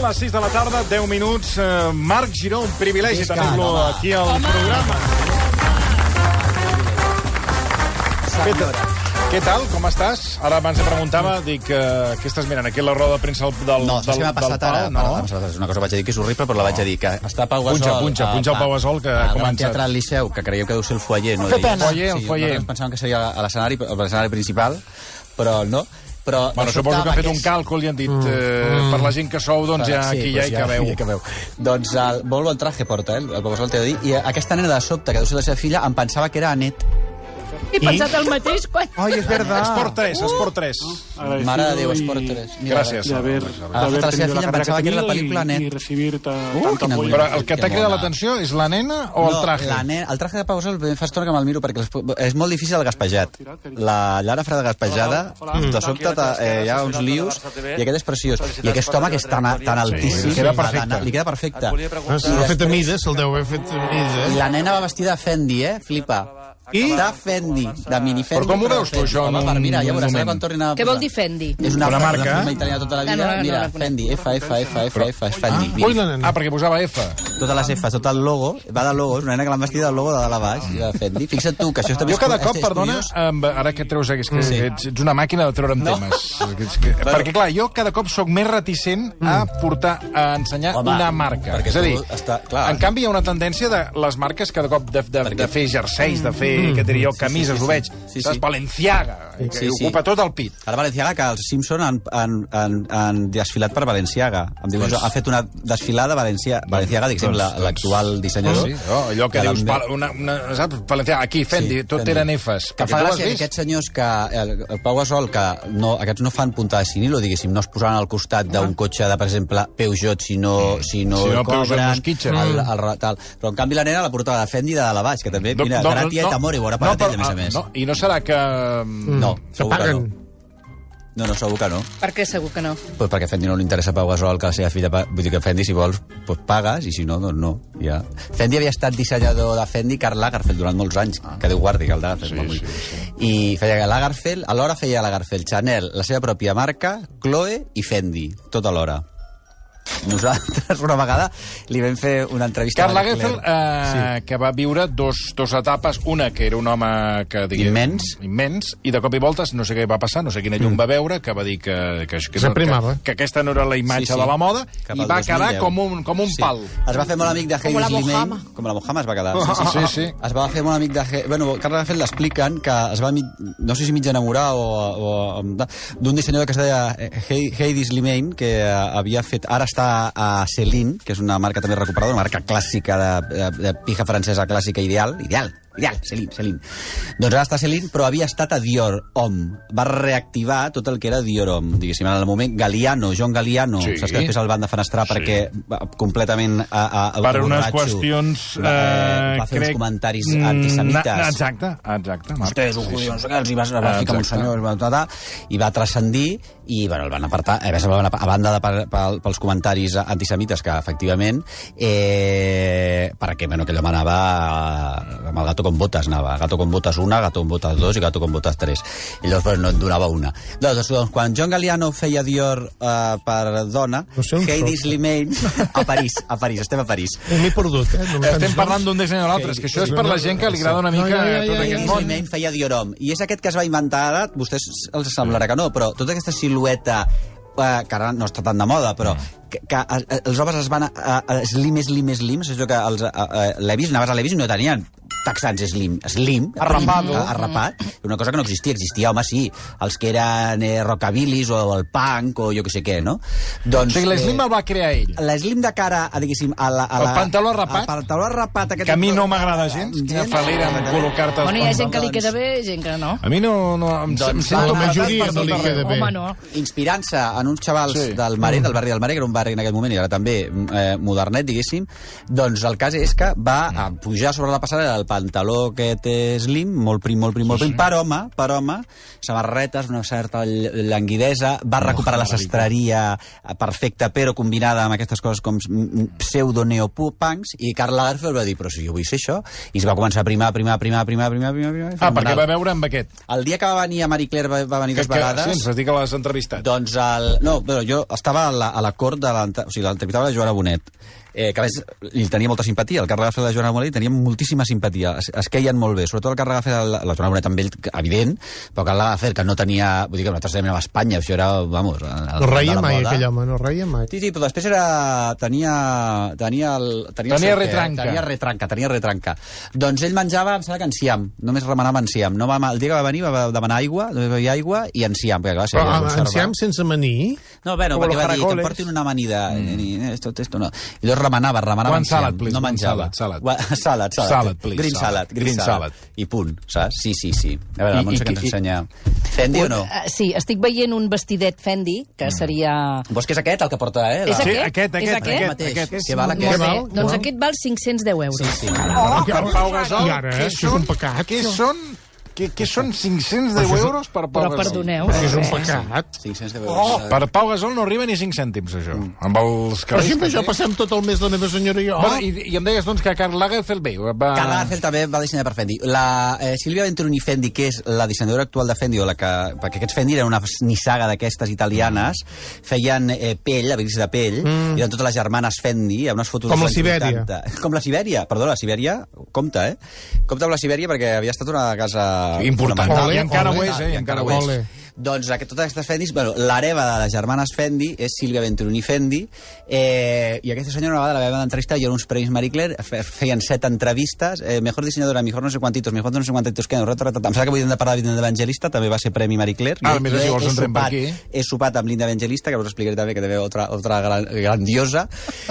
Són les 6 de la tarda, 10 minuts. Eh, Marc Giró, un privilegi tenir-lo home. aquí al programa. Què tal? Què tal? Com estàs? Ara abans em preguntava, dic, eh, què estàs mirant? Aquí la roda de premsa del, No, del, saps què m'ha passat del ara? No. No? És una cosa que vaig dir que és horrible, però la vaig a dir, que està Pau Gasol... Punxa, punxa, a- punxa el a- Pau Gasol, que ha començat. Teatre al Liceu, que creieu que deu ser el foyer, no? Pena. Foyer, el sí, foyer. nosaltres Pensàvem que seria a l'escenari principal, però no. Però Bueno, suposo que ha fet un càlcul i han dit, eh, per la gent que sou, doncs ja Sí, aquí ja hi doncs cabeu. Ja hi cabeu. Doncs el, molt bon traje porta, eh? El de dir. I aquesta nena de sobte, que deu ser la seva filla, em pensava que era Anet. He pensat el mateix quan... Ai, és verdad. Esport 3, Esport 3. Mare de Déu, Esport 3. Mira, Gràcies. De de Agafat haber la seva filla, la em pensava que era la pel·lícula y, Net. y recibir Uh, tanto quina apoyo. Però el que t'ha cridat l'atenció és la nena o el no, traje? La nena, el traje de Pau Gasol fa estona que me'l miro perquè és molt difícil el gaspejat. La llara freda gaspejada, de sobte eh, hi ha uns lius i aquest és preciós. I aquest home que és tan, tan altíssim, li queda va perfecte. d'anar- li queda perfecte. Ah, si l'ha fet a mides, se'l deu haver fet a mides, I eh? la nena va vestida de Fendi, eh? Flipa. I? De Fendi, de mini Fendi. Però com ho veus tu, això, Home, per, mira, ja veuràs, quan tornin a... Què vol dir Fendi? És una, Una marca. Una firma italiana tota la vida. No, no, no, mira, no. Fendi, F, F, F, F, F, F, Fendi. Ui, la nena. Ah, perquè posava F. Totes les Fs, tot el logo, va de logo, és una nena que l'han vestida del logo de dalt a baix, de Fendi. Fixa't tu, que això també Jo cada cop, perdona, ara que treus aquí, és que ets, ets una màquina de treure'm temes. Perquè, clar, jo cada cop sóc més reticent a portar, a ensenyar Home, una marca. perquè És a dir, està- clar. en canvi hi ha una tendència de les marques cada cop de, de, de fer jerseis, de fer, què diria jo, camises, sí, ho veig. sí, Saps? sí. Balenciaga, que Sí, sí. ocupa tot el pit. Ara Valenciaga, que els Simpson han, han, han, han desfilat per Valenciaga. Em diu, Doncs- ha fet una desfilada Valencia, Valenciaga, diguéssim, doncs- la- doncs- l'actual dissenyador. Sí, no, allò que, Que dius, pal- una, una, saps? Valenciaga, aquí, Fendi, Sí, tot Fendi. eren Fs. Que fa tu has gràcia que aquests senyors que... El, el Pau Gasol, que no, aquests no fan punta de cinilo, diguéssim, no es posaran al costat d'un cotxe de, per exemple, Peugeot, si no, si no, Si no, el Peugeot cobren, Mosquitxa. el, el, el, tal. Però, en canvi, la nena la portava de Fendi de dalt a baix, que també, mira, no, gratia no, i tamor, i veurà per no, la tele, a però, més a ah, més. No, I no serà que... No, Se segur que no. paguen. No, no, segur que no. Per què segur que no? Pues perquè a Fendi no li interessa Pau Gasol que la seva filla... Vull dir que Fendi, si vols, pues pagues, i si no, doncs no. Ja. Fendi havia estat dissenyador de Fendi Karl Lagerfeld durant molts anys, que Déu guardi, que el Lagerfeld. Sí, Sí, sí, sí, I feia Lagerfeld, alhora feia Lagerfeld, Chanel, la seva pròpia marca, Chloe i Fendi, tot alhora. Nosaltres, una vegada, li vam fer una entrevista... Karl a Lagerfeld, eh, que va viure dos, dos etapes. Una, que era un home que... Diguem, Immens. Immens. I de cop i voltes, no sé què va passar, no sé quina llum va veure, que va dir que, que, que, S'aprimava. que, que aquesta no era la imatge Sí, sí. de la moda, Cap i va 2010. quedar com un, com un Sí. pal. Es va fer molt amic de Com la. Slimane. Com la Mojama es va quedar. Sí, Sí, sí. Es va fer molt amic de... He- Bueno, Karl Lagerfeld l'expliquen que es va, mig, no sé si mig enamorar o, o d'un dissenyador que es deia Heidi Slimane, que eh, havia fet... Ara està a Celine, que és una marca també recuperada, una marca clàssica de, de, de pija francesa clàssica ideal, ideal, ideal, Celine, Celine. Doncs ara està a Celine, però havia estat a Dior Homme. Va reactivar tot el que era Dior Homme, diguéssim, en el moment Galliano, John Galliano, Sí. saps que després el van defenestrar Sí. perquè va completament a, a, Per unes borratxo, qüestions... va, Eh, va fer crec, uns comentaris antisemites. na- Exacte, exacte. Marc. Vostès, un judío, sé què, els hi va, va ficar un senyor, va, ta, ta, i va transcendir, i bueno, el van apartar, a, més, van apar- a banda de per, pel, pels comentaris antisemites, que efectivament, eh, perquè, bueno, que allò m'anava amb el gato con botas, anava, gato con botas una, gato con botas dos i gato con botas tres. I llavors pues, no en donava una. Doncs, doncs quan John Galliano feia Dior eh, per dona, No sé Heidi. Slimane, a París, a París, estem a París. M'he perdut, eh? No em Estem tens parlant d'un disseny o l'altre, és que això és per la gent que li agrada una No, mica ja, ja, tot ja, aquest Heidi món. Slimane feia Diorom. I és aquest que es va inventar ara, vostès els semblarà que no, però tota aquesta silueta eh, que ara no està tan de moda, però que, que eh, els homes es van a, a, a slim, slim, slim, és allò que els, a, a, Levis, anaves a Levis i no tenien texans slim, slim, Arrapado. prim, arrapat, una cosa que no existia. Existia, home, sí, els que eren eh, rockabilis o el punk o jo que sé què, no? O Doncs, sigui, l'Slim el va crear ell. L'Slim de cara, a, diguéssim, a la... A El la pantaló arrapat? El pantaló arrapat. Aquest Que a mi no m'agrada gens. Quina falera en col·locar-te Bueno, hi ha gent que li queda bé, gent que no. A mi no... no em, Doncs em sento majoria no li queda bé. Home, no. inspirant-se en uns xavals Sí. del Marer, del barri del Marer, que era un barri en aquell moment, i ara també eh, modernet, diguéssim, doncs el cas és que va a pujar sobre la passarel·la el pantaló aquest slim, molt prim, molt prim, molt prim, per home, per home, samarretes, una certa llanguidesa, va recuperar la sastreria eh, perfecta, però combinada amb aquestes coses com pseudo-neopunks, i Karl Lagerfeld va dir, però si jo vull ser això, i es va començar a primar, primar, primar, primar, primar, primar, primar Ah, perquè va veure amb aquest. El dia que va venir a Marie Claire va, va venir Que, dues que, vegades... sí, ens has dit que l'has entrevistat. Doncs el... No, però jo estava a la, a la cort de l'entre- o sigui, l'entrevistava la Joana Bonet, eh, que a més li tenia molta simpatia. El i la Joana Bonet li tenia moltíssima simpatia. Es, es queien molt bé. Sobretot el Carles Gafel, la, la amb ell, que- evident, però el Carles Gafel, que no tenia... Vull dir que nosaltres érem a Espanya, això era, vamos... El, el, No reia de la mai, moda. aquell home, no reia mai. Sí, sí, però després era... Tenia... Tenia el... Tenia, Tenia retranca. Tenia retranca, tenia retranca. Doncs ell menjava, em sembla que enciam. Només remenava enciam. No va, el dia que va venir va demanar aigua, només bevia aigua i enciam. Perquè, clar, Però de amb conservar. enciam sense maní? No, bueno, perquè los va dir que em portin una amanida. Mm. Esto, esto no. I llavors remenava, remenava One enciam. salad, please, No menjava. salad, salad. Salad, salad. Salad, please, Green salad. salad. Green, salad. I punt, saps? Sí, sí, sí. A veure, I- la Montse i- que ens i- ensenya. Fendi o no? Uh, sí, estic veient un vestidet Fendi, que seria... Vols que és aquest el que porta, eh? És La- Sí, aquest? aquest, És aquest, aquest? aquest, aquest. Que val Molt aquest? bé. val? Doncs Val? aquest val 500 euros. Sí, sí. Oh, per Pau Gasol, I ara, eh? Això és un pecat. Què són, què, què són 510 euros per Pau Però Gasol? perdoneu. És un pecat. 500 de Oh, euros. per Pau Gasol no arriba ni 5 cèntims, això. Mm. Amb els Però sempre que això passem tot el mes la meva senyora i jo. Bueno, i, I em deies, doncs, que Karl Lagerfeld bé, va... Karl Lagerfeld també va dissenyar per Fendi. La eh, Sílvia Venturini Fendi, que és la dissenyadora actual de Fendi, o la que, perquè aquests Fendi eren una nissaga d'aquestes italianes, feien eh, pell, abrics de pell, mm. i eren totes les germanes Fendi, hi ha unes fotos... Com la Sibèria. 80. Com la Sibèria, perdó, la Sibèria, compte, eh? Compte amb la Sibèria perquè havia estat una casa... Important. Ole, I encara ho ole. és, eh? I encara ho és. Ole. Doncs aquest, totes aquestes Fendis, bueno, l'hereva de les germanes Fendi és Sílvia Venturini Fendi, eh, i aquesta senyora una vegada la vam entrevistar, jo en uns premis Marie Claire, fe- feien set entrevistes, eh, mejor diseñadora, mejor no sé quantitos, mejor no sé quantitos, que no, em sembla que avui hem de parlar de l'Inda Evangelista, també va ser premi Marie Claire. Ah, més si vols he entrem per sopat- aquí. He sopat amb l'Inda Evangelista, que us explicaré també, que també otra, otra gran, grandiosa.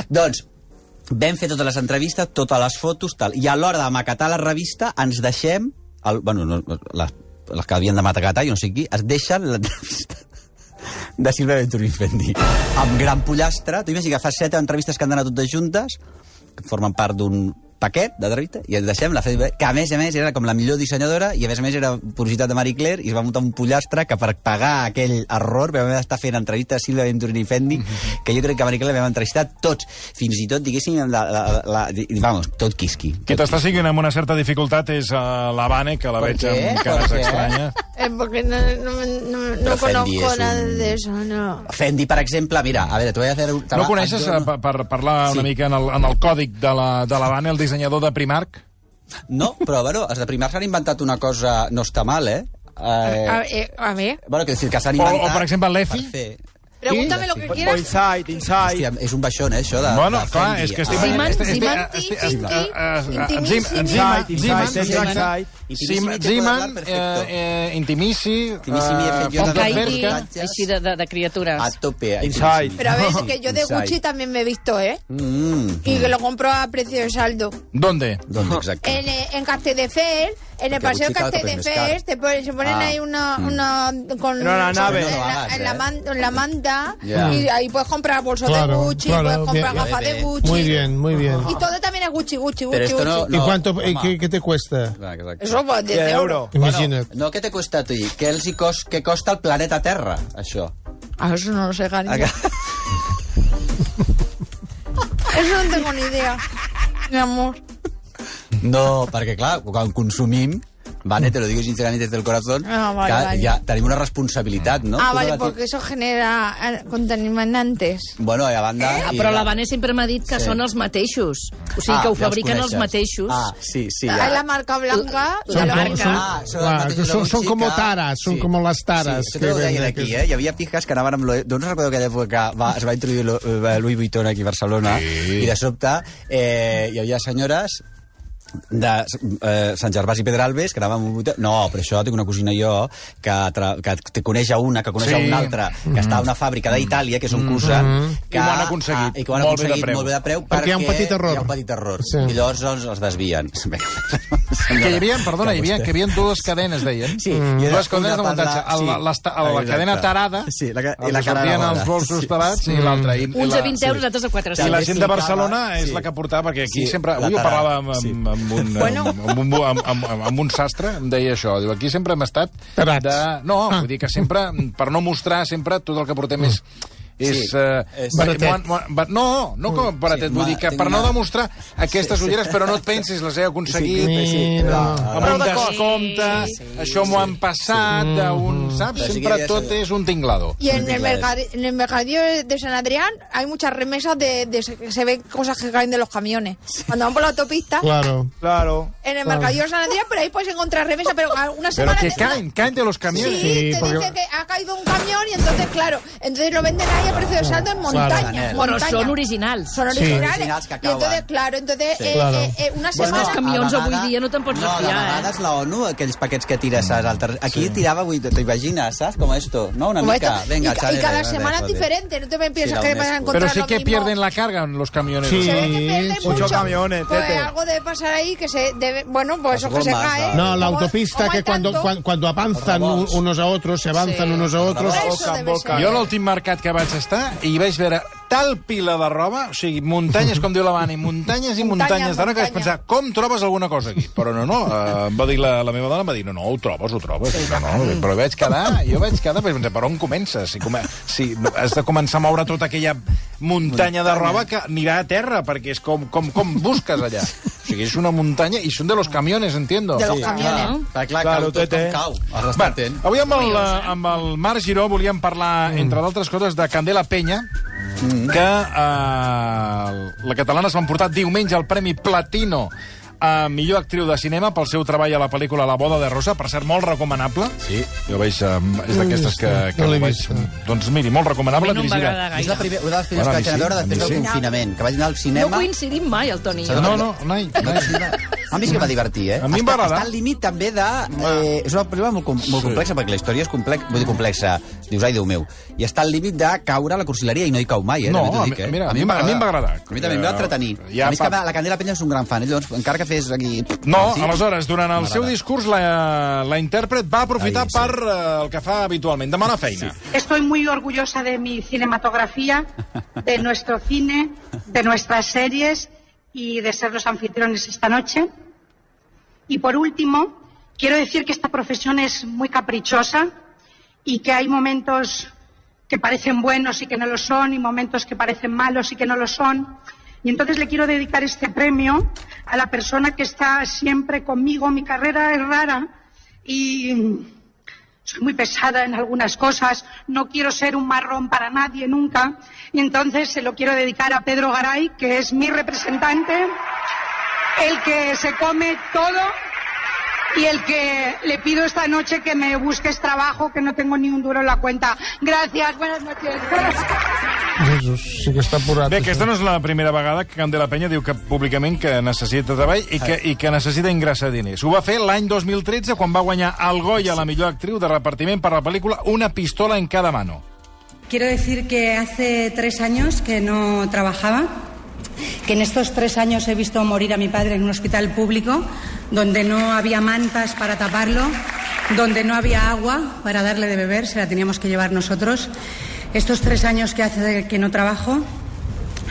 doncs, vam fer totes les entrevistes, totes les fotos, tal. I a l'hora de maquetar la revista ens deixem... El, bueno, no, les, les que havien de maquetar, jo no sé qui, es deixen l'entrevista de Silvia Venturini Fendi. Amb gran pollastre. Tu imagina que fas set entrevistes que han d'anar totes juntes, que formen part d'un paquet d'entrevista, i ens deixem la Fendi, que a més a més era com la millor dissenyadora, i a més a més era publicitat de Marie Claire, i es va muntar un pollastre que per pagar aquell error vam haver d'estar fent entrevistes a Silvia Venturini Fendi, que jo crec que a Marie Claire vam entrevistar tots, fins i tot, diguéssim, la, la, la, la, vamos, tot quisqui. Qui t'està seguint amb una certa dificultat és uh, la Vane, que la Per veig amb Per cares estranyes. Eh, porque no, no, no, no conozco es nada un- de eso, no. Fendi, per exemple, mira, a veure, te voy a hacer... No coneixes, et eh, per, per parlar una Sí. mica en el, en el còdic de la, de la Vane, el dissenyador de Primark? No, però, bueno, els de Primark s'han inventat una cosa... No està mal, eh? eh A, eh, a ver, bueno, que decir, que s'han O- o, inventat... per exemple, l'EFI? per fer- pregúntame lo que quieras. Inside, inside. Hòstia, és un baixón, eh, això de, Bueno, de clar, és que estic... Ziman, Inside, Ziman, inside, Ziman, Ziman, Intimissi, jo Berska. així de, de, de criatures. A tope. a Inside. Pero a ver, que yo de. Gucci también me he visto, ¿eh? Mm, Y que lo compro a precio de saldo. ¿Dónde? ¿Dónde exacte? En, eh, en Castelldefels, en el paseo Gucci Castelldefels, te ponen, se ponen Ah, ahí una, mm. una con En una nave. en, No la, en la eh. man- en la manta Ya. y ahí puedes comprar bolsos Claro, de Gucci, claro, puedes comprar bien. gafas de. Gucci. Muy bien, muy bien. Y todo también es Gucci, Gucci, Pero Gucci, esto no- Gucci. ¿Y cuánto, qué, qué te cuesta? Eso pues 10 10 euros. Imagina't. No, què te costa a tu? Què els hi cost, què costa el planeta Terra, això? Ah, eso no lo sé, cariño. Acá. Eso no tengo ni idea. Mi amor. No, perquè clar, quan consumim, Vane, te lo digo sinceramente desde el corazón, Ah, vale, que vale. ja tenim una responsabilitat, no? ah, vale, porque eso genera eh, contaminantes. Bueno, i a banda... Ah, i però la Vane sempre m'ha dit que Sí. són els mateixos. O sigui, Ah, que ho ja els fabriquen els coneixes. mateixos. Ah, sí, sí. Hay Ja. la marca blanca y Son la como- marca... son- Ah, són Clar, els mateixos que de són- són Gucci com tares, són com les tares Sí, això que ho deien aquí, eh? Hi havia pijas que anaven amb... Lo... No recordo aquella època que va, es va introduir lo, eh, Louis Vuitton aquí a Barcelona Sí. i de sobte eh, hi havia senyores de eh, Sant Gervasi i Pedralbes, que anàvem... a un hotel- No, però això tinc una cosina jo que, tra... que te coneix a una, que coneix Sí. a una altra, que està a una fàbrica d'Itàlia, que és un cusa, que, I ho han aconseguit. ah, i que ho han Molt bé de aconseguit preu. molt bé de preu, Perquè hi ha un petit error. Hi ha un petit error. Sí. I llavors doncs, els desvien. Que hi havia, perdona, hi havia, que hi havia dues cadenes, deien. Sí, i era dues cadenes de la- muntatge. Sí. la, la, la, Exacte. cadena tarada, Sí, la i la que sortien els bolsos Sí. tarats, i l'altra. i- i Uns la- a 20 euros, altres a I 400. la gent de Sí, Barcelona és sí. la que portava, perquè aquí Sí, sempre... la Avui ho parlava amb, sí. Amb, un, Bueno. amb, amb, un, amb, amb, amb un sastre, em deia això. Diu, aquí sempre hem estat... Tarats. De... No, Ah. vull dir que sempre, per no mostrar, sempre tot el que portem és... És, Sí, eh, és- Baratet. han- no, no com a baratet, Sí, vull dir que per no una- demostrar aquestes Sí, sí. ulleres, però no et pensis, les he aconseguit, Sí, sí, no. amb Prou un descompte, Sí, això m'ho han passat, d'un, saps? Però sí que Sempre havia tot és un tinglado. Y en el, Claro. en el mercadillo de San Adrián hay muchas remesas de, de se se ven cosas que caen de los camiones. Cuando van por la autopista, Claro. Claro. en el mercadillo de San Adrián, pero ahí puedes encontrar remesas, pero una Pero semana... que te- caen, caen de los camiones. Sí, Sí, te porque- dice que ha caído un camión y entonces, claro, entonces lo venden ahí de saldo en montaña. Montaña. són originals. Son Sí. originales. Originals que y entonces, acaban. claro, entonces Sí. eh, Claro. eh, eh, una Bueno, semana... els camions a avui dia no te'n pots no, refiar, de eh? vegades la ONU, aquells paquets que tires saps, al ter... Aquí tirava, vull, t'ho imagines, saps? Com esto, no? Una Como mica. esto. Venga, y, chale, y cada venga, semana es diferente, no te me piensas la que vas a encontrar Pero sí que pierden la carga en los camiones. Sí. Se ve que pierden Sí, mucho. camiones, Pues tete. algo debe pasar ahí que se debe, bueno, pues eso que se cae. No, la autopista que cuando, cuando, avanzan unos a otros, se avanzan Sí. unos a otros. Jo a l'últim mercat que vaig estar i vaig veure tal pila de roba, o sigui, muntanyes, com diu la Vani, muntanyes i Muntanya, muntanyes de roba, que vaig pensar, com trobes alguna cosa aquí? Però no, no, eh, em va dir la, la meva dona, em va dir, no, no, ho trobes, ho trobes. No, no, però vaig quedar, jo vaig quedar, vaig pensar, per on comences? Si, come, si has de començar a moure tota aquella muntanya de roba que anirà a terra, perquè és com, com, com busques allà. Sigui, és una muntanya, i són de los camiones, entiendo. De los Sí, camiones. clar, clar, clar, Claro, cau, tot cau. Atent. avui amb el, eh, amb el Marc Giró volíem parlar, entre d'altres coses, de Candela Penya, que eh, la catalana es va emportar diumenge el Premi Platino a millor actriu de cinema pel seu treball a la pel·lícula La boda de Rosa, per ser molt recomanable. Sí. Jo veig, um, és d'aquestes que, que No veig... vist. Doncs miri, molt A recomanable. mi no dirigida- És la gaire. primera, una de les primeres Bueno, que vaig anar a veure sí, després del sí. confinament, que vaig anar al No cinema... coincidim mai, el Toni. i jo. No, no, mai. mai. A mi sí que va divertir, eh? A mi em va agradar. Està al límit també de... Eh, és una pel·lícula molt, com- molt complexa, perquè la història és complex, vull dir complexa. Dius, ai, Déu meu. I està al límit de caure a la cursileria i no hi cau mai, eh? No, dic, mi- eh? mira, a mi em va- agradar. A mi també em va entretenir. Ja a mi és fa- que la Candela Penya és un gran fan, eh? llavors, encara que fes aquí... No, Sí. aleshores, durant el seu discurs, la, la intèrpret va aprofitar Ai, sí. per eh, el que fa habitualment, demanar feina. Estoy muy orgullosa de mi cinematografía, de nuestro cine, de nuestras series y de ser los anfitriones esta noche. Y por último, quiero decir que esta profesión es muy caprichosa y que hay momentos que parecen buenos y que no lo son y momentos que parecen malos y que no lo son. Y entonces le quiero dedicar este premio a la persona que está siempre conmigo. Mi carrera es rara y soy muy pesada en algunas cosas, no quiero ser un marrón para nadie nunca, y entonces se lo quiero dedicar a Pedro Garay, que es mi representante, el que se come todo y el que le pido esta noche que me busques trabajo, que no tengo ni un duro en la cuenta. Gracias, buenas noches. Jesús, sí que està apurat. Bé, aquesta no és la primera vegada que Candela Penya diu que públicament que necessita treball i que, i que necessita ingressar diners. Ho va fer l'any 2013 quan va guanyar el Goya a la millor actriu de repartiment per la pel·lícula Una pistola en cada mano. Quiero decir que hace tres años que no trabajaba, que en estos tres años he visto morir a mi padre en un hospital público, donde no había mantas para taparlo, donde no había agua para darle de beber, se la teníamos que llevar nosotros. Estos tres años que hace que no trabajo,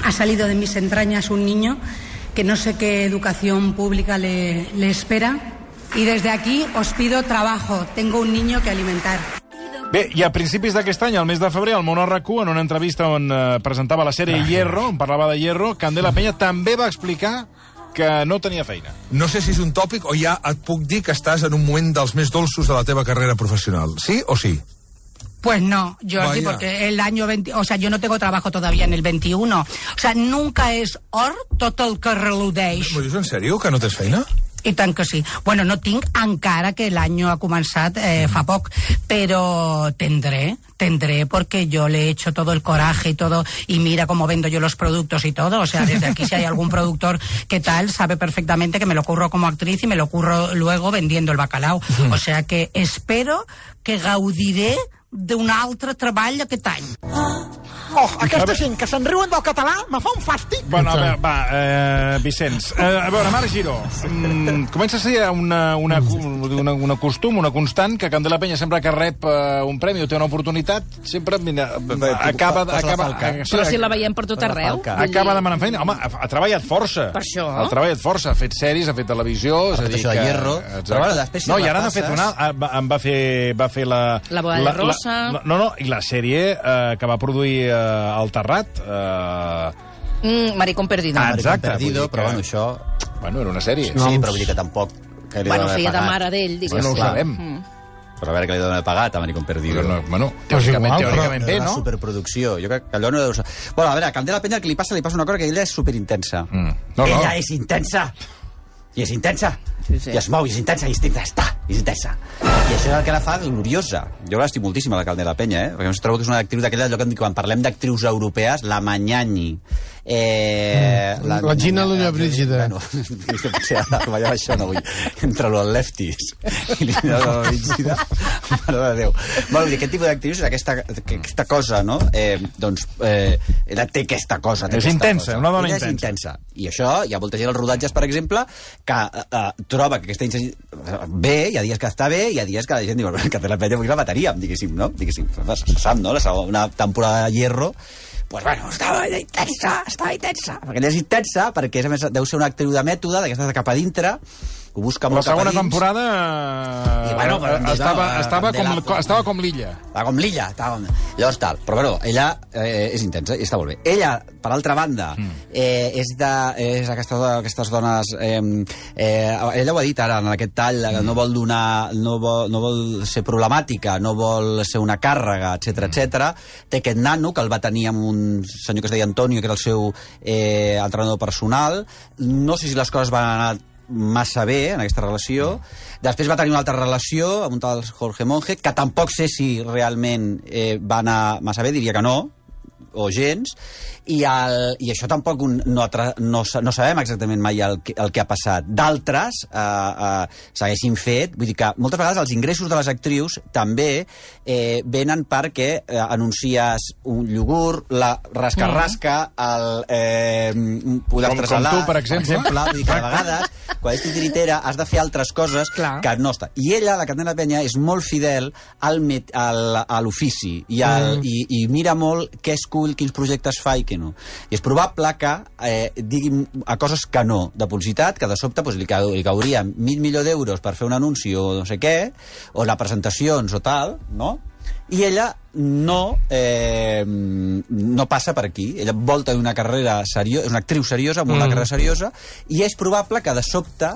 ha salido de mis entrañas un niño que no sé qué educación pública le, le espera. Y desde aquí os pido trabajo. Tengo un niño que alimentar. Bé, i a principis d'aquest any, al mes de febrer, al RQ, en una entrevista on eh, presentava la sèrie Hierro, on parlava de Hierro, Candela Penya també va explicar que no tenia feina. No sé si és un tòpic o ja et puc dir que estàs en un moment dels més dolços de la teva carrera professional. Sí o sí? Pues no, Jordi, Vaya. porque el año 20, o sea, yo no tengo trabajo todavía en el 21. O sea, nunca es or tot el que reludeix. M'ho dius en sèrio, que no tens feina? I tant que sí. Bueno, no tinc encara que l'any ha començat eh, fa poc, però tendré, tendré porque yo le he hecho todo el coraje y todo, y mira cómo vendo yo los productos y todo. O sea, desde aquí si hay algún productor que tal, sabe perfectamente que me lo curro como actriz y me lo curro luego vendiendo el bacalao. O sea que espero que gaudiré d'un altre treball aquest any. Oh, aquesta gent que se'n riuen del català me fa un fàstic. Bueno, a veure, va, eh, Vicenç. Eh, a veure, Marc Giró, mm, comença a ser una, una, una, una costum, una constant, que Candela Penya sempre que rep eh, un premi o té una oportunitat, sempre mira, acaba... la acaba falca. Però si la veiem per tot arreu. Acaba demanant feina. Home, ha, ha treballat força. Per això. Ha treballat força. Ha fet sèries, ha fet televisió... És a fet dir això de que... Hierro. Exacte. Però, bueno, després si no, i ara n'ha fet una... va- Em va fer, va fer la... La boda rosa. La, no, no, i la sèrie eh, que va produir eh, el Terrat... Eh, Mm, Maricón perdido. Ah, exacte. Perdido, però que- bueno, això... Bueno, era una sèrie. Sí, però vull dir que tampoc... Que li Bueno, feia de mare d'ell, diguéssim. Bueno, ho sabem. Mm. Però a veure que li haver pagat a Maricón Perdido. No, bueno, teòricament, igual, teòricament bé, no? superproducció. Jo crec que allò no deu ser... Bueno, a veure, a Candela Penya el que li passa, li passa una cosa que ella és superintensa. Mm. No, no. Ella és intensa. I és intensa. Sí, sí. I es mou, i és intensa, i és intensa, està, i és intensa. I això és el que la fa gloriosa. Jo l'estic moltíssim, a la Candela Penya, eh? Perquè em trobo que és una actriu d'aquella, allò que em dic, quan parlem d'actrius europees, la Mañani. Eh, Mm, la Gina Lollobrigida. Bueno, aquesta potser ara ballava això, no vull. Entre los lefties i la Gina Lollobrigida, mare de Déu. Bueno, dir, aquest tipus d'actrius és aquesta, aquesta cosa, no? Eh, doncs, eh, ella té aquesta cosa. Té És aquesta intensa, cosa. una dona és intensa. intensa. I això, hi ha molta gent als rodatges, per exemple, que eh, eh, troba que aquesta intensitat bé, hi ha dies que està bé, hi ha dies que la gent diu, que té la penya avui la mataríem, diguéssim, no? Diguéssim, se sap, no? Segona temporada de Hierro, pues bueno, estava intensa, estava intensa. Perquè és intensa, perquè a més deu ser una actriu de mètode, d'aquestes de cap a dintre, ho busca La molt cap a segona temporada I, bueno, però, eh, estava, estava, de com, la- co- estava com l'illa. Estava com l'illa, estava com... Llavors tal. Però bueno, ella eh, és intensa i està molt bé. Ella, per altra banda, eh, és de... És aquestes, aquestes dones... Eh, eh, ella ho ha dit ara, en aquest tall, que no vol donar... No vol, no vol ser problemàtica, no vol ser una càrrega, etc etc. Té aquest nano, que el va tenir amb un senyor que es deia Antonio, que era el seu eh, entrenador personal. No sé si les coses van anar massa bé en aquesta relació. Després va tenir una altra relació amb un tal Jorge Monge, que tampoc sé si realment eh, va anar massa bé, diria que no, o gens, i, el, i això tampoc un, no, no, no sabem exactament mai el el que ha passat. D'altres eh, eh, s'haguessin fet, vull dir que moltes vegades els ingressos de les actrius també eh, venen perquè eh, anuncies un iogurt, la rasca-rasca, el eh, pollastre Com- com tu, per exemple. per exemple vull dir que a vegades, quan ets titiritera, has de fer altres coses Clar. que no està. I ella, la Candela Penya, és molt fidel al, met, al, a l'ofici i, al, i, i mira molt què es cull, quins projectes fa i què no. I és probable que eh, digui a coses que no, de publicitat, que de sobte doncs, li, cau, li cauria mig milió d'euros per fer un anunci o no sé què, o la presentacions o tal, no? I ella no, eh, no passa per aquí. Ella vol tenir una carrera seriosa, és una actriu seriosa, amb una Mm. carrera seriosa, i és probable que de sobte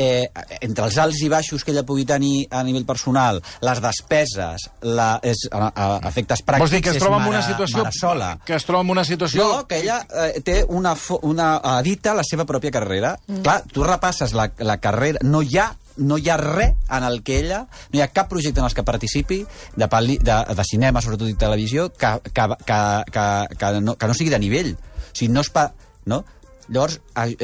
eh, entre els alts i baixos que ella pugui tenir a nivell personal, les despeses, la, és, a, a, efectes pràctics, Vols dir que es troba en mare- una situació... sola. Que es troba en una situació... No, que ella eh, té una, una... edita la seva pròpia carrera. Mm. Clar, tu repasses la, la carrera... No hi ha no hi ha res en el que ella... No hi ha cap projecte en els que participi, de, peli, de, de cinema, sobretot i televisió, que, que, que, que, que, no, que no sigui de nivell. O sigui, no es pa... No? Llavors,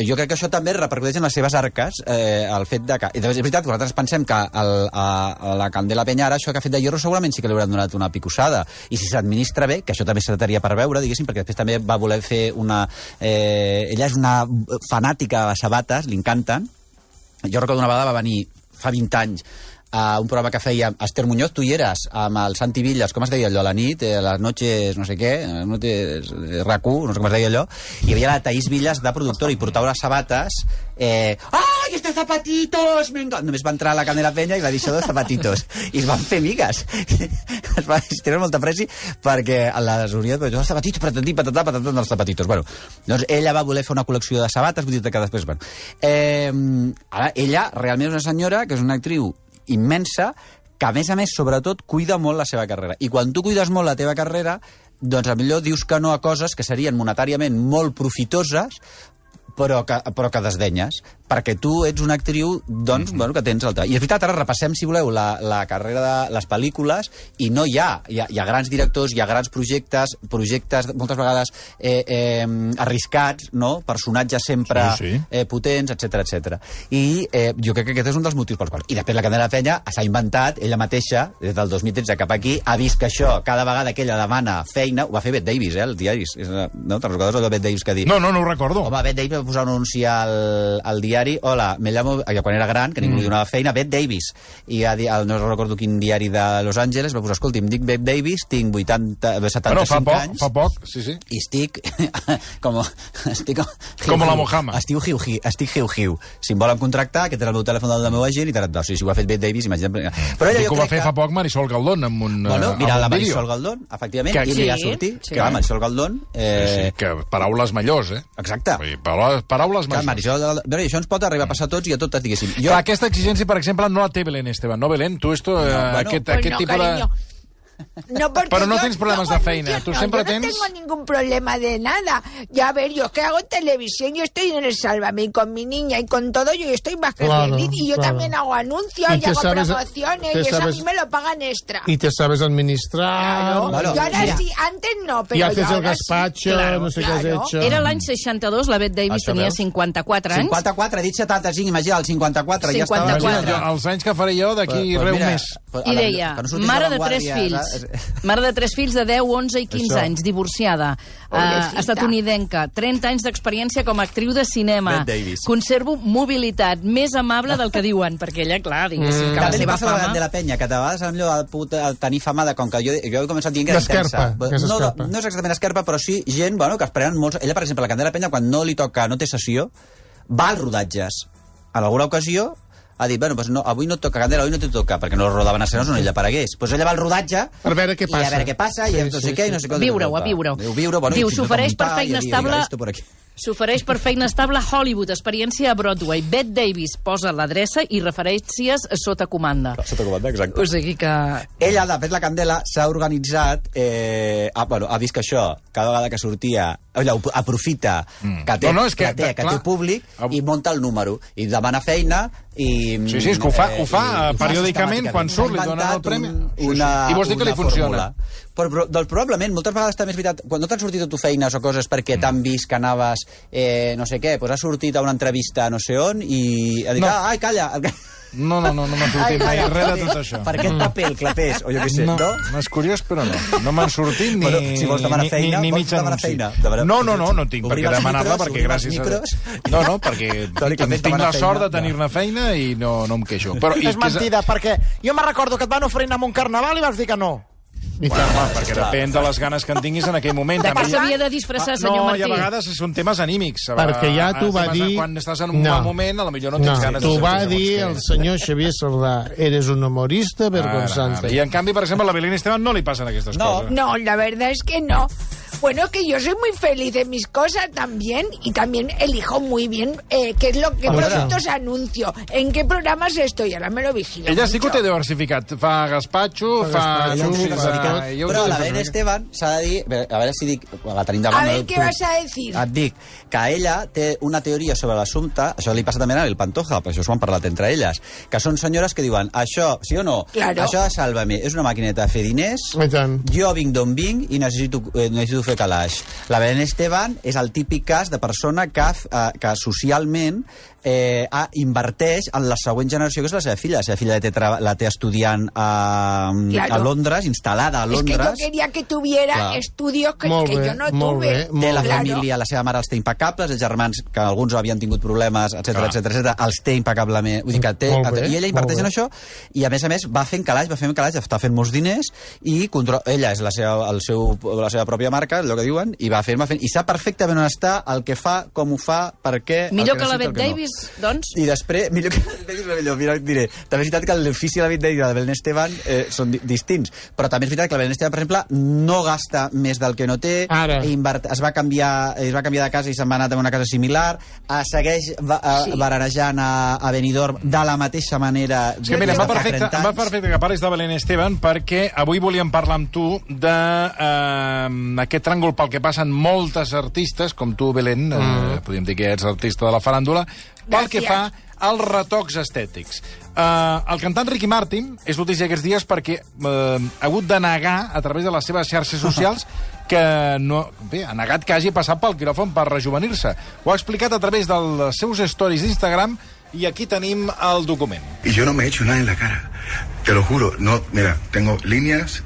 jo crec que això també repercuteix en les seves arques, eh, el fet de que... I és veritat nosaltres pensem que el, a, a la Candela Penya ara això que ha fet de Hierro segurament sí que li hauran donat una picossada. I si s'administra bé, que això també s'ataria per veure, diguéssim, perquè després també va voler fer una... Eh, ella és una fanàtica de sabates, li encanten. Jo recordo una vegada va venir fa 20 anys a un programa que feia Esther Muñoz, tu hi eres, amb el Santi Villas, com es deia allò, a la nit, eh, a les noches, no sé què, a les noches RAC1, no sé com es deia allò, i hi havia la Taís Villas de productora i portava les sabates, eh, ¡ay, estos zapatitos! Me! Només va entrar a la Candela Penya i va dir això dels zapatitos. I es van fer amigues. es va tenen molta presi perquè a les Oriol, però els zapatitos, patatí, patatà, patatà, dels zapatitos. Bueno, doncs ella va voler fer una col·lecció de sabates, vull dir que després, bueno. Eh, ara, ella realment és una senyora que és una actriu immensa, que a més a més, sobretot, cuida molt la seva carrera. I quan tu cuides molt la teva carrera, doncs a millor dius que no a coses que serien monetàriament molt profitoses, però que, però que desdenyes. Perquè tu ets una actriu doncs, bueno, que tens teu... I és veritat, ara repassem, si voleu, la, la carrera de les pel·lícules i no hi ha, hi ha, hi ha grans directors, hi ha grans projectes, projectes moltes vegades eh, eh, arriscats, no? personatges sempre Sí, sí. eh, potents, etc etc. I eh, jo crec que aquest és un dels motius pels quals. I després la Candela Penya s'ha inventat, ella mateixa, des del 2013 cap aquí, ha vist que això, cada vegada que ella demana feina, ho va fer Bette Davis, eh, els diaris. És, eh, No? Te'n recordes el de Bette Davis que ha dit? No, no, no ho recordo. Home, Bette Davis va posar un anunci al, al diari Hola, me llamo... eh, Quan era gran, que ningú Mm. li donava feina, Bette Davis. I ha dit, el, no recordo quin diari de Los Angeles va posar, escolti, em dic Bette Davis, tinc 80, eh, 75 Bueno, fa poc, anys fa poc, sí, sí. i estic com, estic Com la Mojama. estic hiu, hiu, estic hiu, hiu. Si em volen contractar, aquest era el meu telèfon del meu agent i tal, o sigui, si ho ha fet Bette Davis, imagina't. Però ella jo que ho va fer que... fa poc Marisol Galdón amb un, Bueno, eh, mira, la. Marisol Galdón, efectivament, Que- i li va Sí, sortir. sí. Que, clar, Marisol Galdón... Eh... Sí, que paraules millors, eh? Exacte. Vull dir, paraules, paraules. Marisol, però això ens pot arribar a passar a tots i a totes, diguéssim. Jo... Clar, aquesta exigència, per exemple, no la té Belén Esteban. No, Belén, tu esto, eh, bueno. aquest, Pues aquest no, tipus cariño. de... No, porque Pero no yo- tienes problemas de feina, tú no, siempre yo tienes- no tengo ningún problema de nada. Ya a ver, yo es que hago televisión, yo estoy en el Sálvame y con mi niña y con todo, yo estoy más que Claro, feliz. Y yo claro. también hago anuncios Y y, hago sabes- promociones y eso a sabes- mí me lo pagan extra. Y te sabes administrar. Claro, yo ahora sí, antes no, pero y haces el sí. gazpacho, Claro, no sé qué has claro. hecho. Era l'any 62, la Bette Davis Això tenia veus? 54 anys. 54, he dit 75, imagina, el 54, ja estava... 54. Imagina't, jo, els anys que faré jo d'aquí Pues- pues res mira, un mes. pues a I deia, mare a de tres fills, mare de tres fills de 10, 11 i 15 Això. anys, divorciada, uh, estatunidenca, 30 anys d'experiència com a actriu de cinema, conservo mobilitat, més amable del que diuen, perquè ella, clar, diguéssim, que la També li seva passa fama... de la penya, que de vegades amb allò de puta, el tenir fama de com que jo, jo he començat dient que era intensa. que és No, esquerpa. no és exactament esquerpa, però sí gent bueno, que es prenen molts... Ella, per exemple, la Candela Penya, quan no li toca, no té sessió, va als rodatges. En alguna ocasió ha dit, bueno, pues no, avui no et toca, Candela, avui no te toca, perquè no rodaven escenes on ella aparegués. Pues ella va al rodatge Per veure què i a passa. veure què passa, i Sí, no sé sí, què, i no sé què. Viure-ho, a viure-ho. Diu, viure, bueno, Diu, i i s'ofereix per feina i estable- S'ofereix per feina estable a Hollywood, experiència a Broadway. Bette Davis posa l'adreça i referències sota comanda. Sota comanda, exacte. O sigui que... Ella, de fet, la Candela s'ha organitzat... Eh, ha, bueno, ha vist que això, cada vegada que sortia... Ella ho aprofita que té, No, no, és que, que, té, que clar. té públic i monta el número. I demana feina i... Sí, sí, és que ho fa- ho fa, i- eh, periòdicament, quan surt, li donen el premi. Un, Sí, sí. una, I vols dir que li una funciona. fórmula. Però, però doncs, probablement, moltes vegades també és veritat, quan no t'han sortit a tu feines o coses perquè t'han vist que anaves, eh, no sé què, doncs has sortit a una entrevista no sé on i ha dit, No. ah, ai, calla, No, no, no, no m'ha sortit mai res de tot això. per aquest paper el clapés, o jo què sé, no? no? No, és curiós, però no. No m'han sortit ni, Bueno, si vols demanar ni, feina, ni, ni vols mig demanar anunci. feina? Demanar- No, no, no, no tinc per què demanar-la, perquè gràcies a... No, no, perquè tinc la sort de tenir-ne feina i no, no em queixo. Però, i És mentida, perquè jo me recordo que et van oferir anar a un carnaval i vas dir que no. Bueno, home, perquè depèn de les ganes que en tinguis en aquell moment. De què s'havia de disfressar, Ah, senyor no, Martí? i a vegades són temes anímics. A Perquè ja t'ho va dir- Quan estàs en un No. mal moment, a lo millor no tens No, ganes t'ho de va fer dir el senyor Xavier Sardà. Eres un humorista vergonzante. I en canvi, per exemple, a la Belén Esteban no li passen aquestes No, coses. no, la verdad es que no. Bueno, que yo soy muy feliz en mis cosas también y también elijo muy bien eh, qué es lo que productos anuncio, en qué programas estoy, ahora me lo vigilo. Ella sí que ho té diversificat. Fa gazpacho, Fa gazpacho, xus, fa- fa- jo ho Però té la diferent. Esteban s'ha de dir... A veure si dic... La tenim A davant. ver, no? ¿qué vas a decir? Et dic que ella té una teoria sobre l'assumpte, això li passa també a el Pantoja, per això s'ho han parlat entre elles, que són senyores que diuen, això, sí o no, Claro. això de Sálvame és una maquineta de fer diners, jo vinc d'on vinc i necessito, eh, necessito fer calaix. La Belén Esteban és el típic cas de persona que, eh, que socialment eh, ha, inverteix en la següent generació, que és la seva filla. La seva filla la té, la té estudiant a, Claro. a Londres, instal·lada a Es que yo Londres. quería que tuviera Claro. estudios que, Molt que bé, yo no tuve. bé, té la Claro. família, la seva mare els té impecables, els germans, que alguns havien tingut problemes, etc etc etc, els té impecablement. Vull dir que té, Molt bé, I ella inverteix en això, i a més a més va fent calaix, va fent calaix, està fent molts diners, i control, ella és la seva, el seu, la seva pròpia marca, allò que diuen, i va fent, va fent, i sap perfectament on està, el que fa, com ho fa, per què... el Millor que la necessita, el Bette. Davis, doncs? I després, millor que millor, mira, diré, també és veritat que l'ofici de la Davis i la de Belén Esteban eh, són di distints, però també és veritat que la Belén Esteban, per exemple, no gasta més del que no té, Ara. i invert, es, va canviar, es va canviar de casa i se'n va anar a una casa similar, eh, segueix va, Sí. sí. baranejant a, a Benidorm de la mateixa manera És que mira, em va, perfecte, 30 em va perfecte que parlis de Belén Esteban perquè avui volíem parlar amb tu de eh, aquest tràngol pel que passen moltes artistes, com tu, Belén, mm. eh, podríem dir que ets artista de la faràndula, pel que fa als retocs estètics. Uh, el cantant Ricky Martin és notícia aquests dies perquè uh, ha hagut de negar a través de les seves xarxes socials que no, bé, ha negat que hagi passat pel quiròfan per rejuvenir-se. Ho ha explicat a través dels seus stories d'Instagram i aquí tenim el document. Y yo no me he hecho nada en la cara. Te lo juro. No, mira, tengo líneas,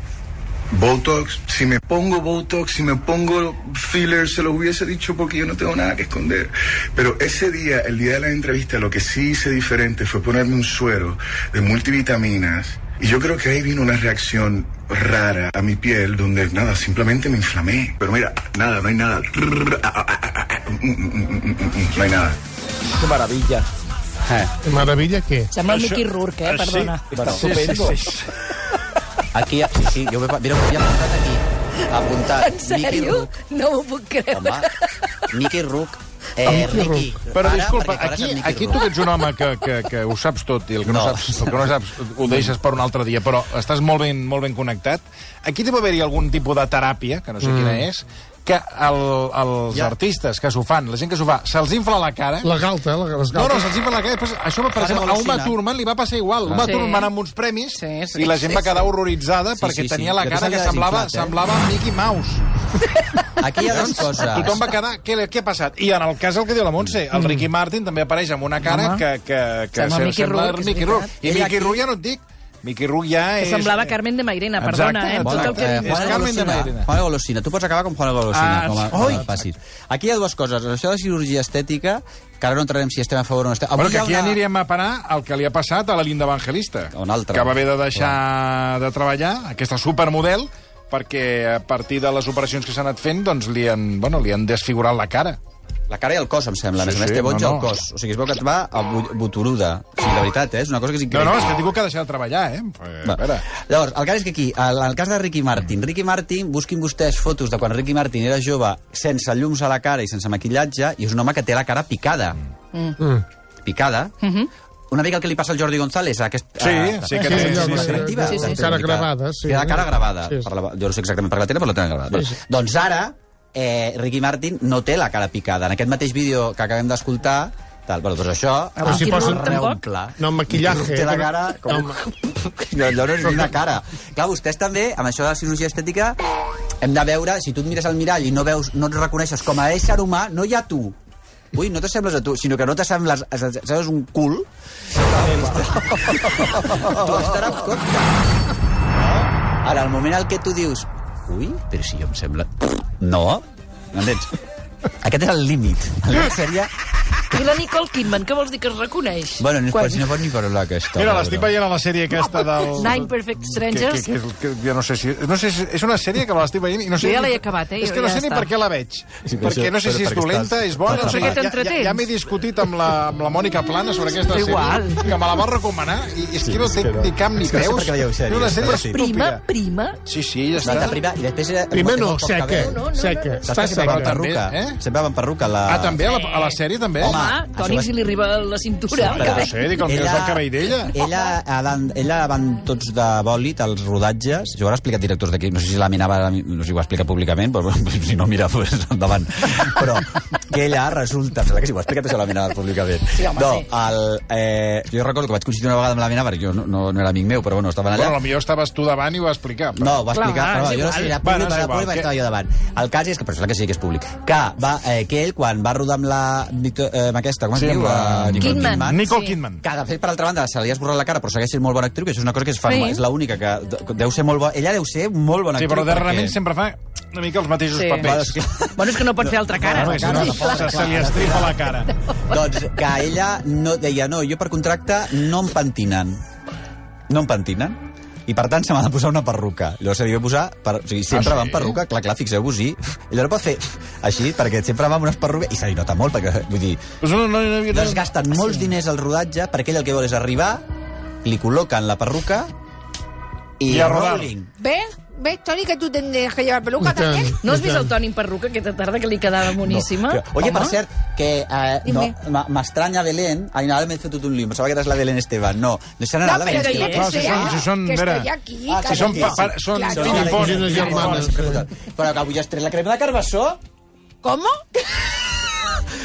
Botox. Si me pongo Botox, si me pongo filler, se los hubiese dicho porque yo no tengo nada que esconder. Pero ese día, el día de la entrevista, lo que sí hice diferente fue ponerme un suero de multivitaminas. Y yo creo que ahí vino una reacción rara a mi piel donde nada, simplemente me inflamé. Pero mira, nada, no hay nada. No hay nada. Que maravilla. Eh. Maravilla què? Sembla el Mickey Rourke, eh? Perdona. Bueno, estupendo. Aquí, sí, sí, jo m'he mira, m'he apuntat aquí. Apuntat. En sèrio? No m'ho puc creure. Home, Mickey Rook. Eh, Ricky. Però para, disculpa, aquí, aquí tu que ets un home que, que, que ho saps tot i el que no, No. saps, el que no saps ho deixes per un altre dia, però estàs molt ben, molt ben connectat. Aquí deu haver-hi algun tipus de teràpia, que no sé Mm. quina és, que el, els Ja. artistes que s'ho fan, la gent que s'ho fa, se'ls infla la cara... La galta, la, les No, no, galtes. se'ls infla la cara. Després, això, per exemple, a. Uma Thurman li va passar igual. Uma Sí. Thurman va amb uns premis sí, i la gent va sí, quedar sí. horroritzada Sí, perquè sí, sí. tenia la cara que semblava, eh? semblava Mickey Mouse. Aquí hi ha dues coses. Tothom va quedar... Què, què ha passat? I en el cas el que diu la Montse, el Ricky Martin també apareix amb una cara Home. que, que, que Sembla sembla Mickey Rourke. I Mickey Rourke ja no et dic. Mickey Rourke ja Que és... semblava Carmen de Mairena, perdona, eh? Tot el que... Eh, Juan Carmen de Golosina. Mairena. Juan Golosina. Tu pots acabar com Juan Golosina. Ah, com a, sí. com a. Aquí hi ha dues coses. Això de cirurgia estètica, que ara no entrarem si estem a favor o no estem... Bueno, que aquí una- aniríem a parar el que li ha passat a la Linda Evangelista, Un altre. que va haver de deixar de treballar, aquesta supermodel, perquè a partir de les operacions que s'han anat fent, doncs li han, bueno, li han desfigurat la cara. La cara i el cos, em sembla. A més Sí, a més, sí, té boig no, no. cos. O sigui, es veu que et va a boturuda. O sigui, de veritat, eh? És una cosa que és No, increïble. no, és que diu que ha deixat de treballar, eh? Eh, Va. Veure, Llavors, el cas és que aquí, en el cas de Ricky Martin, Ricky Martin, busquin vostès fotos de quan Ricky Martin era jove, sense llums a la cara i sense maquillatge, i és un home que té la cara picada. Mm. Picada. Una mica el que li passa al Jordi González, a aquest... Sí, a, sí, que té- a, sí, a, sí. selectiva. Sí, sí. de Cara mica- gravada, sí. Té la cara gravada. Sí, sí. Per la, jo no sé exactament per què la tenen, però la tenen gravada. Sí, sí. Doncs ara, eh, Ricky Martin no té la cara picada. En aquest mateix vídeo que acabem d'escoltar, tal, bueno, doncs això... Però si ah, posen- reomple. No, maquillaje. Té la cara com... No, No, allò no és ni una cara. Clar, vostès també, amb això de la cirurgia estètica, hem de veure, si tu et mires al mirall i no veus, no et reconeixes com a ésser humà, no hi ha tu. Ui, no t'assembles a tu, sinó que no t'assembles, sembles un cul. tu estaràs. Ara, al moment en què tu dius ui, però si jo em sembla... No, m'entens? Aquest és el límit. El límit seria... I la Nicole Kidman, què vols dir que es reconeix? Bueno, no, Quan- si no pot ni parlar aquesta. Mira, l'estic veient a la sèrie aquesta del... Nine Perfect Que, Strangers. que, que, que, jo no sé si... No sé si és una sèrie que l'estic veient i no sé... Jo ja ni- l'he acabat, eh? És que no ja sé ni està. per què la veig. Sí, perquè això- no sé si és perquè dolenta, estàs- és bona... No sé, ja, ja, ja m'he discutit amb la, amb la Mònica Plana sobre aquesta És sèrie, igual. que me la va recomanar, i és Sí, que no és té que no. ni cap ni És que no sé peus. per una sèrie però sí. Prima, prima. Sí, sí, ja La està. prima, i després... Era, no, seca. cabell. No, no, no, seca. no. Està que sempre seca. van perruca? Eh? Sempre van perruca. La... Ah, també? A la, a la sèrie, també? Home, això Toni, va- si li arriba a la cintura. Sempre. que No sé, dic, el que és el cabell d'ella. Ella, ella, ella van tots de bòlit als rodatges. Jo ho he explicat directors d'aquí, no sé si la mirava, no sé si ho va explicar públicament, però si no mira, pues, endavant. Però que ella resulta, em sembla que sí, ho ha explicat això la mirava públicament. Sí, home, no, sí. el, eh, jo recordo que vaig coincidir una vegada amb la mina, perquè jo no, no, no era amic meu, però bueno, estaven allà. Bueno, potser estaves tu davant i ho va explicar. Però... No, ho va Clar, explicar, és però jo no sé si era Bueno, públic, és era públic, que- estava jo davant. El cas és que, però sembla que sí que és públic, que, va, eh, que ell, quan va rodar amb la Victor, eh, amb aquesta, com es Sí, diu? la- Nicole Kidman. Nicole Sí. Kidman. que de fet, per altra banda, se li ha esborrat la cara, però segueix sent molt bona actriu, que això és una cosa que es fa, Sí. és l'única que de- deu ser molt bona. Ella deu ser molt bona Sí, actriu. però darrerament perquè- sempre fa una mica els mateixos Sí. papers. Bueno, és que no pot fer altra cara. No, no, no, se, se li estripa la cara. Doncs que ella no, deia, no, jo per contracte no em pentinen. No em pentinen. I per tant se m'ha de posar una perruca. Llavors se li va posar... Per, o sigui, sempre Ah, va sí? amb perruca, clar, clar, fixeu-vos-hi. Ella no pot fer així, perquè sempre va amb unes perruques... I se li nota molt, perquè, vull dir... Pues no, no, no, no, Doncs gasten molts diners al rodatge perquè ell el que vol és arribar, li col·loquen la perruca i, I a rodar. rolling. ¿Ves? ¿Ves, Tony, que tú tendrías que llevar peluca también? No has vist el Toni en perruca aquesta tarda que li quedava moníssima? No, però, oye, Home. per cert, que eh, no, Dime. m'estranya Belén... Ai, no, ara m'he fet tot un lío, pensava que eres la Belén Esteban. No, no serà No, la pero Belén dile Esteban. que No, si són- si són- que mira. estoy aquí. Ah, que Si són, pa, pa, són Claro. Germanes. Però que avui has tret la crema de carbassó? ¿Cómo?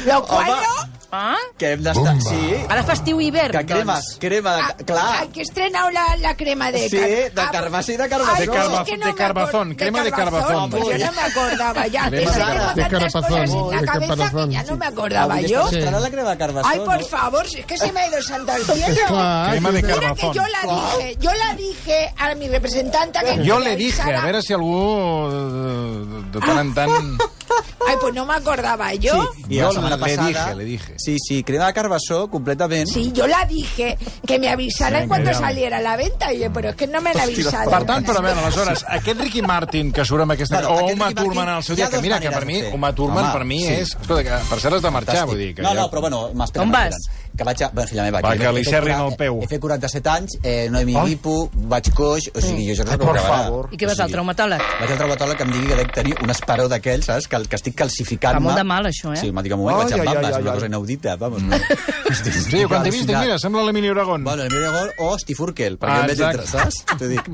¿Lo cual Home? Ah? Que hem d'estar... Sí. Ara fa estiu-hivern, Que crema, doncs. crema, Ah, clar. ah, que he estrenado la, la crema de... Sí, de Ah, carbasí i de carbazón. Ay, De pues carba- que de carbazón, crema de carbazón. Pues yo no me acordaba ya. Crema Pero de tengo carbazón. De la cabeza que carbazón, ya no me Ah, acordaba Avui yo. estrenarà la crema de carbazón, Ay, por no? favor, si es que se me ha ido el santo al cielo. Crema de que- Mira que carbazón. yo la dije, yo la dije a mi representante que Jo le dije, a veure si algú de, de tant en tant... Ay, pues no me acordaba yo. I Jo la setmana le dije, le dije. Sí, sí, crema de carbassó, completament. Sí, yo la dije, que me avisaran Sí, cuando que ya- saliera a la venta. Y yo, pero es que no me la avisaron. Per tant, però a veure, aleshores, aquest Ricky Martin que surt amb aquesta... Bueno, o Uma Thurman al seu dia, que mira, que per mi. Uma Thurman per mi sí. és... Escolta, que per cert has de marxar, Fantàstic. vull dir que no, ja... no, però bueno, m'espera. On vas? Que vaig a... Bueno, filla meva, Va, que li quaranta- el peu. He fet 47 anys, eh, no he migipo, vaig coix, o sigui, jo això no Ai, és por m'agradarà. favor. I què vas al traumatòleg? Vaig al traumatòleg que em digui que dec tenir un esperó d'aquells, saps? Que, que estic calcificant-me. Fa molt de mal, això, eh? Sí, m'ha dit que un moment Ai, vaig amb ai, bambes, és una cosa inaudita, vamos. No. Estic, Sí, quan t'he vist, dic, mira, sembla l'Emili Aragón. Bueno, el meu gol o Steve Urkel, perquè Ah, em veig entre, saps? T'ho dic.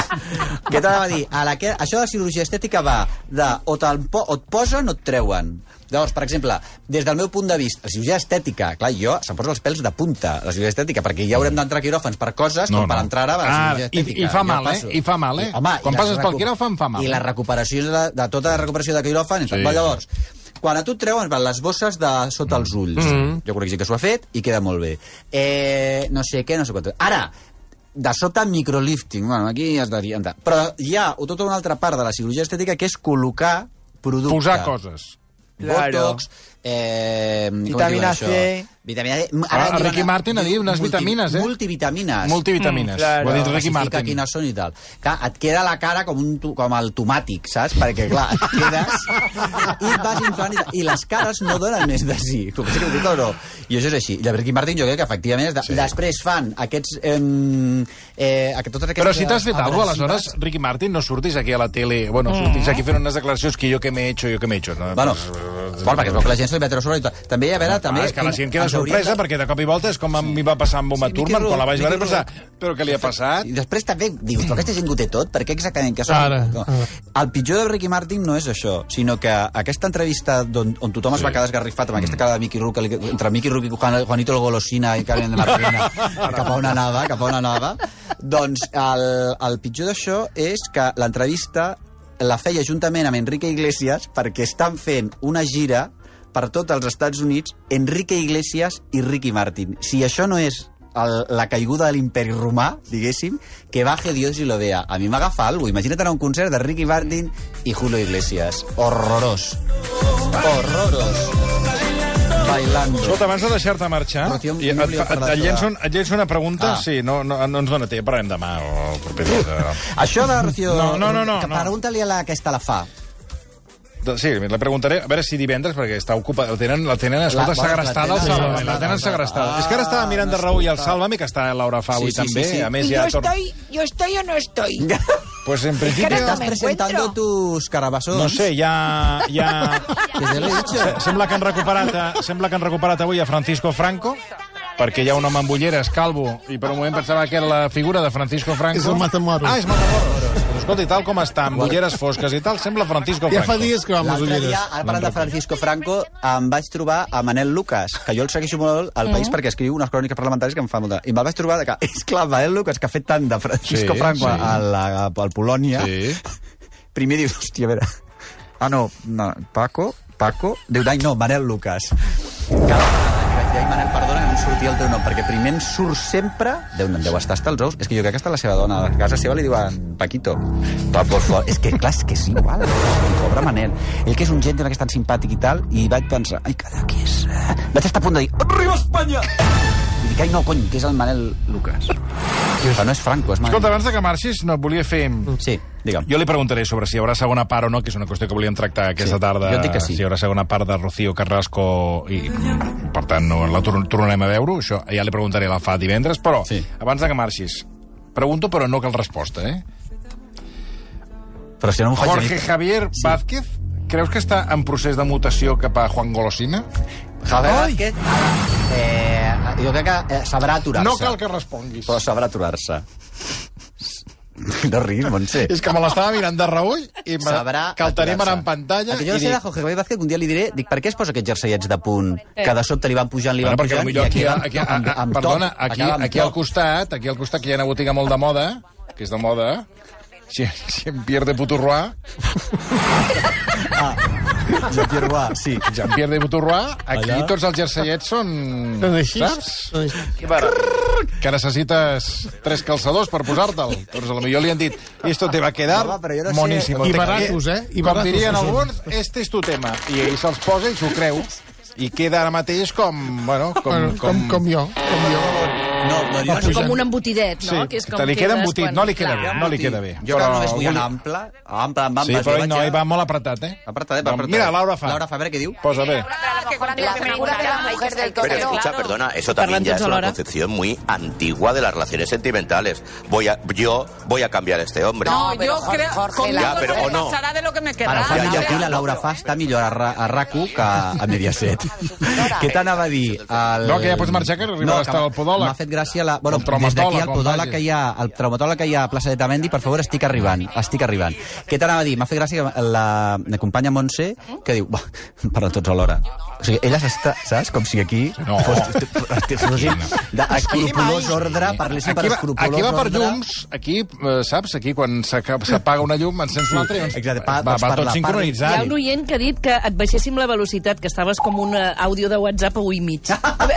Què t'anava a dir? A la que, això de la cirurgia estètica va de o, o et posen o et treuen. Llavors, per exemple, des del meu punt de vista, la cirurgia estètica, clar, jo se'm posa els pèls de punta, la cirurgia estètica, perquè ja haurem d'entrar a quiròfans per coses No, com per no. entrar ara a la Ah, cirurgia i- estètica. i fa Jo mal, eh? I fa mal, eh? home, Quan i passes pel quiròfan fa mal. I les recuperacions de, de tota la recuperació de quiròfan, Sí. llavors, quan a tu et treuen les bosses de sota els ulls. Mm. Jo conec gent que s'ho ha fet i queda molt bé. Eh, no sé què, no sé quant. Ara, de sota microlifting, bueno, aquí has de dir... Però hi ha tota una altra part de la cirurgia estètica que és col·locar producte. Posar coses. Botox, eh, com es Vitamina diu això? C. Vitamina C. Ah, diuen- Ricky Martin ha dit unes vitamines, eh? Multivitamines. Multivitamines. claro. Ho ha dit Ricky Martin. quines són i tal. Clar, et queda la cara com, un, tu- com el tomàtic, saps? Perquè, clar, et quedes i et vas inflant i, tal. i les cares no donen més de si. Com que sé que ho dic o no. I això és així. I el Ricky Martin jo crec que efectivament de, sí. després fan aquests... Eh, eh, aquest, totes aquestes Però si t'has fet alguna cosa, aleshores, Ricky Martin, no surtis aquí a la tele... Bueno, surtis aquí fent unes declaracions que jo que m'he hecho, jo que m'he hecho. No? Bueno, Pues, bueno, perquè es veu que la gent se li mete sobre i tot. També hi ha a veure... també, Ah, és que la gent queda sorpresa, de- perquè de cop i volta és com a mi va passar amb Uma Sí, Thurman, quan la vaig veure pensar, però què li ha passat? I després també dius, però aquesta gent ho té tot, per què exactament que són... Ara, no. ara. El pitjor del Ricky Martin no és això, sinó que aquesta entrevista on, on tothom es va quedar esgarrifat amb aquesta cara de Mickey Rourke, entre Mickey Rourke i Juan, Juanito el Golosina i Carmen de Martina, cap a on anava, cap a on anava, doncs el, el pitjor d'això és que l'entrevista la feia juntament amb Enrique Iglesias perquè estan fent una gira per tots els Estats Units Enrique Iglesias i Ricky Martin. Si això no és el, la caiguda de l'imperi romà, diguéssim, que baje Dios i lo vea. A mi m'agafa alguna cosa. Imagina't anar a un concert de Ricky Martin i Julio Iglesias. Horrorós. Horrorós. Bailando. Escolta, abans de deixar-te marxar, Rocío, i et, et, et, llenço, et llenço una pregunta, Ah. sí, no, no, no ens dona temps, parlarem demà o el proper dia. Això de Rocío... No, no, no, no, no. Pregunta-li a la que està la fa. Sí, la preguntaré, a veure si divendres, perquè està ocupada, la tenen, la tenen escolta, La- bueno, segrestada la tenen Sálvame, la tenen segrestada. Ah, és que ara estava mirant de no Raúl i el. Sálvame, que està Laura Fa avui Sí, sí, també, sí, sí. a més ja... torna- estoy, yo estoy o no estoy. Pues en que principio... ahora Estás me presentando encuentro. tus carabassons. No sé, ja... ja... Que se l'he dicho. Se- Sembla que han recuperat, sembla que han recuperat avui a Francisco Franco, perquè hi ha un home amb ulleres, calvo, i per un moment pensava que era la figura de Francisco Franco. És el Matamoros. Ah, és Matamoros. Escolta, i tal com està, amb ulleres fosques i tal, sembla Francisco Ja Franco. fa dies que va amb les L'altre ulleres. dia, ara parlant de Francisco Franco, em vaig trobar a Manel Lucas, que jo el segueixo molt al País perquè escriu unes cròniques parlamentàries que em fa molta... I me'l vaig trobar de que, és clar, Manel Lucas, que ha fet tant de Francisco Sí, Franco sí. a la, al Polònia, Sí. primer dius, hòstia, a veure... Ah, no, no Paco, Paco... Diu, ai, no, Manel Lucas. Cada que dir, ai, Manel, perdona, que no em sortia el teu nom, perquè primer em surt sempre... Déu, no, deu estar hasta els ous. És que jo crec que està la seva dona. A casa seva li diuen Paquito. Va, por favor. És que, clar, és que és igual. Pobre Manel. Ell que és un gent que és tan simpàtic i tal, i vaig pensar, ai, qui és... eh?" Vaig estar a punt de dir, arriba Espanya! Ai, no, cony, que és el Manel Lucas. Però no és Franco, és Manel. Escolta, abans de que marxis, no, et volia fer... Sí, digue'm. Jo li preguntaré sobre si hi haurà segona part o no, que és una qüestió que volíem tractar aquesta Sí, tarda. jo dic que sí. Si hi haurà segona part de Rocío Carrasco i, per tant, no la tor tornarem a veure. Això ja li preguntaré a la FA divendres, però Sí. abans de que marxis, pregunto però no cal resposta, eh? Però si no m'ho faig Jorge Javier Vázquez, creus que està en procés de mutació cap a Juan Golosina? Javier Vázquez, eh, jo crec que eh, sabrà aturar-se. No cal que responguis. Però sabrà aturar-se. No riguis, Montse. És que me l'estava mirant de reull i me... Sabrà que el tenim ara en pantalla. Que jo no sé dic, de Jorge Javier Vázquez, que un dia li diré, dic, per què es posa aquests jerseiets de punt? Que de sobte li van pujant, li van Bueno, perquè pujant, potser aquí, i aquí, amb- amb- a, amb perdona, top, aquí, amb aquí al costat, aquí al costat, que hi ha una botiga molt de moda, que és de moda, Jean-Pierre de Puturroà, Jean-Pierre Roy, sí. Jean-Pierre de Puturroà, aquí Allà. tots els jerseiets són... Són així? Saps? Són així. Que. Que necessites tres calçadors per posar-te'l. Doncs a lo millor li han dit, esto te va a quedar però no sé- monísimo. I Te- baratos, eh? I Com baratos, dirien alguns, este és tu tema. I ell se'ls posa i s'ho creu. I queda ara mateix com... Bueno, com... Bueno, com, com jo. Com jo. No, no, jo, Bueno, com un embutidet, Sí, no? que és com te li queda embotit, quan- no li queda bé, no li queda bé. jo que només vull anar ample, ample, amb Sí, amples. però jo ell no, ell va molt apretat, eh? Apretat, va apretat. Mira, Laura fa. Laura fa, a veure què diu. Posa bé. Pero escucha, perdona, eso también ya es una concepción muy antigua de las relaciones sentimentales. Voy a, yo voy a cambiar a este hombre. No, yo creo conmigo Ya, pero, no o no. pasará de lo que me Ara, querrá. fa Ja, ja, aquí, ja. la Laura Fa està millor a, Ra- a RAC1 que a Mediaset. Què t'anava a dir? El... No, que ja pots marxar, que arribarà a estar que al podòleg. M'ha fet gràcia la... Bueno, El des d'aquí, quan podòleg que hi ha, el traumatòleg que hi ha a plaça de Tamendi, per favor, estic arribant, estic arribant. Què t'anava a dir? M'ha fet gràcia la, la companya Montse, que diu, "Buah, parlen tots alhora. O sigui, ella s'està, saps? Com si aquí No. fos, d'escrupulós ordre, parlessin per Aquí va, escrupulós aquí va per ordre. llums, aquí, eh, saps? Aquí quan s'apaga una llum, encens una altra i Exacte, pa- va, doncs va tot la part- Hi sincronitzat. ha un oient que ha dit que et baixéssim la velocitat, que estaves com un eh, àudio de WhatsApp a 1 i mig. A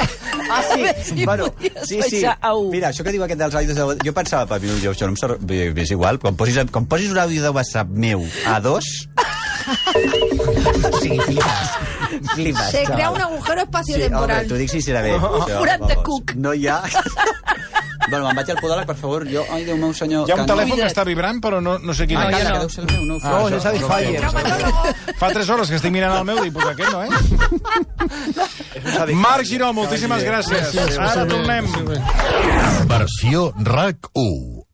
Ah, a sí? bueno, sí, sí. a 1. Mira, això que diu aquest dels àudios de... Jo pensava, per mi, jo, això no em sor... bé, bé, és igual, quan posis, quan posis un àudio de WhatsApp meu a dos... o sigui, flipes. Flipes, Se crea un agujero Sí, home, espaciotemporal. t'ho dic sincerament. això, Forat de vamos. cuc. No hi ha... bueno, me'n vaig al podòleg, per favor. Jo, ai, Déu meu senyor... Hi ha un telèfon que està vibrant, però no, no sé quin Ah, és. calla, no. que deu ser el meu, no. Ah, No, és Satisfyer. no, Fa 3 hores que estic mirant el meu i pues aquest no, eh? Marc Giró, moltíssimes gràcies. Ara tornem. Versió RAC 1.